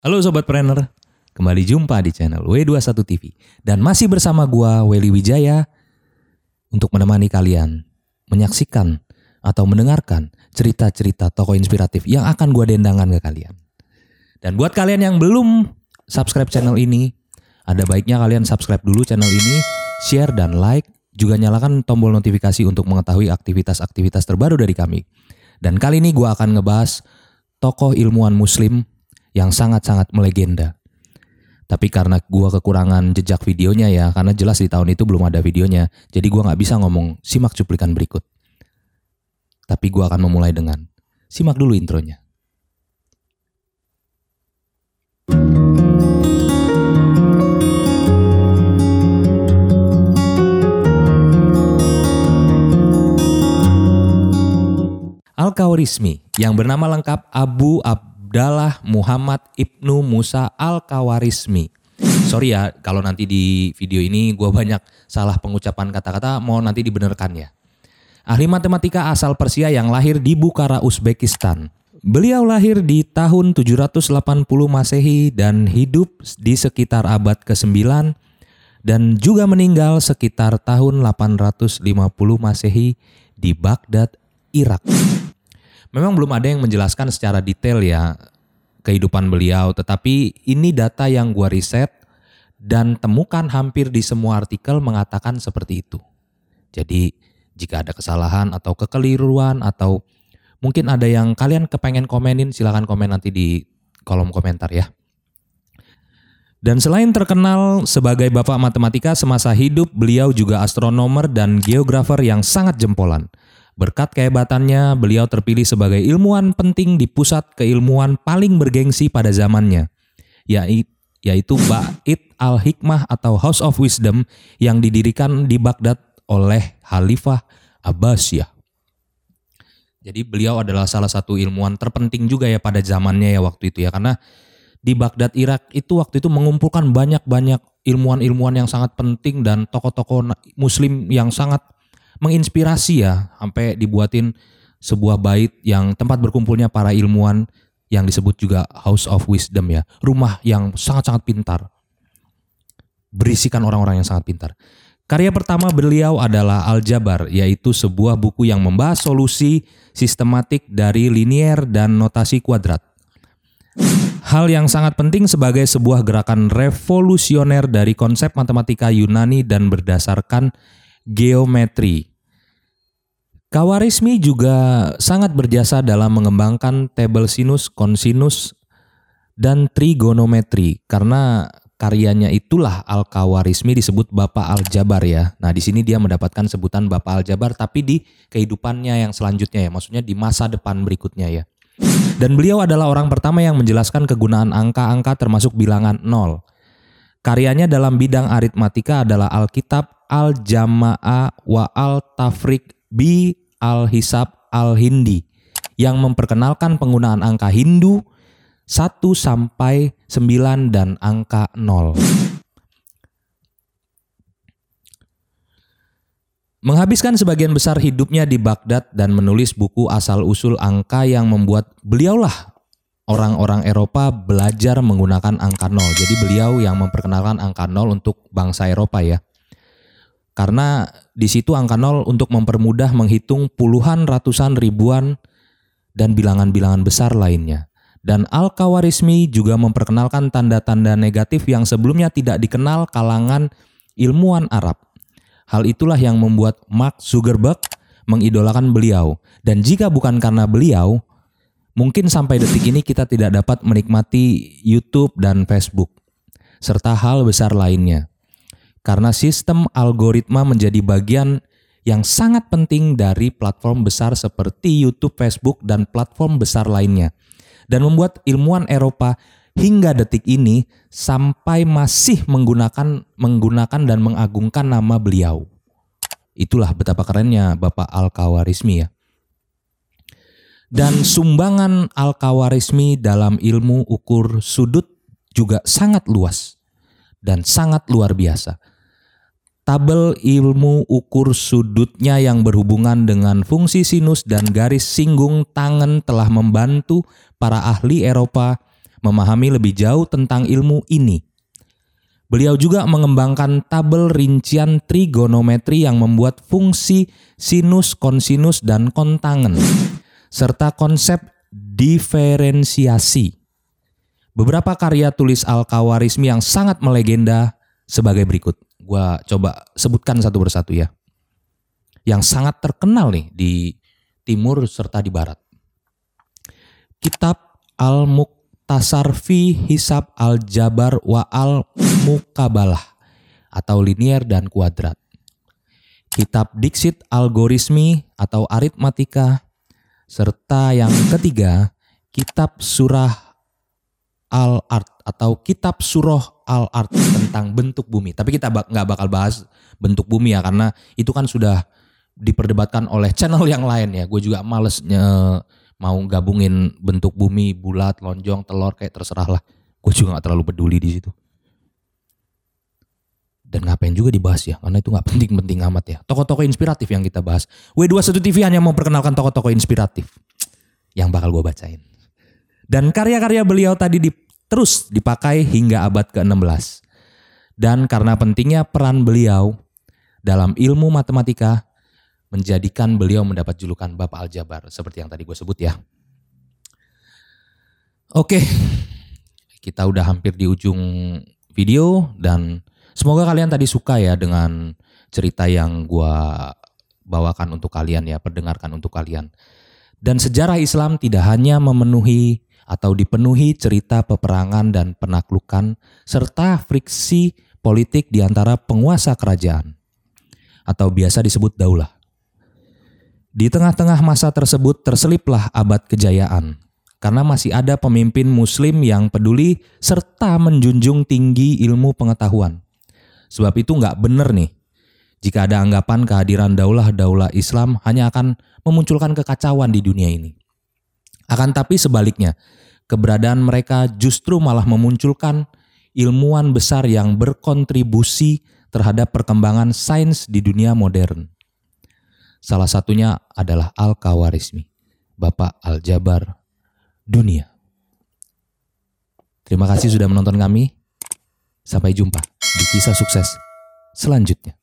Halo Sobat Planner, kembali jumpa di channel W21 TV. Dan masih bersama gua Weli Wijaya untuk menemani kalian menyaksikan atau mendengarkan cerita-cerita tokoh inspiratif yang akan gua dendangkan ke kalian. Dan buat kalian yang belum subscribe channel ini, ada baiknya kalian subscribe dulu channel ini, share dan like, juga nyalakan tombol notifikasi untuk mengetahui aktivitas-aktivitas terbaru dari kami. Dan kali ini gua akan ngebahas tokoh ilmuwan muslim yang sangat-sangat melegenda. Tapi karena gua kekurangan jejak videonya ya, karena jelas di tahun itu belum ada videonya, jadi gua nggak bisa ngomong simak cuplikan berikut. Tapi gua akan memulai dengan simak dulu intronya. Al-Kawarizmi yang bernama lengkap Abu Abdallah Muhammad Ibnu Musa Al-Kawarizmi. Sorry ya kalau nanti di video ini gue banyak salah pengucapan kata-kata mau nanti dibenarkan ya. Ahli matematika asal Persia yang lahir di Bukhara, Uzbekistan. Beliau lahir di tahun 780 Masehi dan hidup di sekitar abad ke-9 dan juga meninggal sekitar tahun 850 Masehi di Baghdad, Irak. Memang belum ada yang menjelaskan secara detail ya kehidupan beliau, tetapi ini data yang gua riset dan temukan hampir di semua artikel mengatakan seperti itu. Jadi jika ada kesalahan atau kekeliruan atau mungkin ada yang kalian kepengen komenin silahkan komen nanti di kolom komentar ya. Dan selain terkenal sebagai bapak matematika semasa hidup, beliau juga astronomer dan geografer yang sangat jempolan. Berkat kehebatannya, beliau terpilih sebagai ilmuwan penting di pusat keilmuan paling bergengsi pada zamannya, yaitu Bait al-Hikmah atau House of Wisdom yang didirikan di Baghdad oleh Khalifah Abbasiyah. Jadi beliau adalah salah satu ilmuwan terpenting juga ya pada zamannya ya waktu itu ya karena di Baghdad Irak itu waktu itu mengumpulkan banyak-banyak ilmuwan-ilmuwan yang sangat penting dan tokoh-tokoh muslim yang sangat menginspirasi ya sampai dibuatin sebuah bait yang tempat berkumpulnya para ilmuwan yang disebut juga House of Wisdom ya. Rumah yang sangat-sangat pintar. Berisikan orang-orang yang sangat pintar. Karya pertama beliau adalah Aljabar, yaitu sebuah buku yang membahas solusi sistematik dari linier dan notasi kuadrat. Hal yang sangat penting sebagai sebuah gerakan revolusioner dari konsep matematika Yunani dan berdasarkan geometri. Kawarismi juga sangat berjasa dalam mengembangkan tabel sinus, konsinus, dan trigonometri karena karyanya itulah Al-Kawarismi disebut Bapak Al-Jabar ya. Nah, di sini dia mendapatkan sebutan Bapak Al-Jabar tapi di kehidupannya yang selanjutnya ya, maksudnya di masa depan berikutnya ya. Dan beliau adalah orang pertama yang menjelaskan kegunaan angka-angka termasuk bilangan nol. Karyanya dalam bidang aritmatika adalah Alkitab Al-Jama'a wa Al-Tafrik bi Al-Hisab Al-Hindi yang memperkenalkan penggunaan angka Hindu 1 sampai 9 dan angka 0. Menghabiskan sebagian besar hidupnya di Baghdad dan menulis buku asal-usul angka yang membuat beliaulah orang-orang Eropa belajar menggunakan angka 0. Jadi beliau yang memperkenalkan angka 0 untuk bangsa Eropa ya. Karena di situ angka nol untuk mempermudah menghitung puluhan, ratusan, ribuan, dan bilangan-bilangan besar lainnya. Dan Al-Kawarizmi juga memperkenalkan tanda-tanda negatif yang sebelumnya tidak dikenal kalangan ilmuwan Arab. Hal itulah yang membuat Mark Zuckerberg mengidolakan beliau. Dan jika bukan karena beliau, mungkin sampai detik ini kita tidak dapat menikmati YouTube dan Facebook, serta hal besar lainnya karena sistem algoritma menjadi bagian yang sangat penting dari platform besar seperti YouTube, Facebook, dan platform besar lainnya, dan membuat ilmuwan Eropa hingga detik ini sampai masih menggunakan menggunakan dan mengagungkan nama beliau. Itulah betapa kerennya Bapak Al-Kawarizmi ya. Dan sumbangan Al-Kawarizmi dalam ilmu ukur sudut juga sangat luas dan sangat luar biasa tabel ilmu ukur sudutnya yang berhubungan dengan fungsi sinus dan garis singgung tangan telah membantu para ahli Eropa memahami lebih jauh tentang ilmu ini. Beliau juga mengembangkan tabel rincian trigonometri yang membuat fungsi sinus, konsinus, dan kontangen, serta konsep diferensiasi. Beberapa karya tulis Al-Kawarizmi yang sangat melegenda sebagai berikut. Gua coba sebutkan satu persatu ya. Yang sangat terkenal nih di timur serta di barat. Kitab Al-Muktasar fi Hisab Al-Jabar wa Al-Mukabalah atau linier dan kuadrat. Kitab Dixit Algorismi atau Aritmatika serta yang ketiga Kitab Surah Al-Art atau Kitab Surah Al-Art tentang bentuk bumi. Tapi kita nggak bakal bahas bentuk bumi ya karena itu kan sudah diperdebatkan oleh channel yang lain ya. Gue juga males mau gabungin bentuk bumi bulat, lonjong, telur kayak terserah lah. Gue juga nggak terlalu peduli di situ. Dan ngapain juga dibahas ya, karena itu nggak penting-penting amat ya. Tokoh-tokoh inspiratif yang kita bahas. W21 TV hanya mau perkenalkan tokoh-tokoh inspiratif yang bakal gue bacain. Dan karya-karya beliau tadi di, terus dipakai hingga abad ke-16. Dan karena pentingnya peran beliau dalam ilmu matematika, menjadikan beliau mendapat julukan Bapak Aljabar seperti yang tadi gue sebut ya. Oke, kita udah hampir di ujung video dan semoga kalian tadi suka ya dengan cerita yang gue bawakan untuk kalian ya, perdengarkan untuk kalian. Dan sejarah Islam tidak hanya memenuhi atau dipenuhi cerita peperangan dan penaklukan serta friksi politik di antara penguasa kerajaan atau biasa disebut daulah. Di tengah-tengah masa tersebut terseliplah abad kejayaan, karena masih ada pemimpin muslim yang peduli serta menjunjung tinggi ilmu pengetahuan. Sebab itu nggak benar nih, jika ada anggapan kehadiran daulah-daulah Islam hanya akan memunculkan kekacauan di dunia ini. Akan tapi sebaliknya, keberadaan mereka justru malah memunculkan ilmuwan besar yang berkontribusi terhadap perkembangan sains di dunia modern. Salah satunya adalah Al-Kawarizmi, Bapak Al-Jabar dunia. Terima kasih sudah menonton kami. Sampai jumpa di kisah sukses selanjutnya.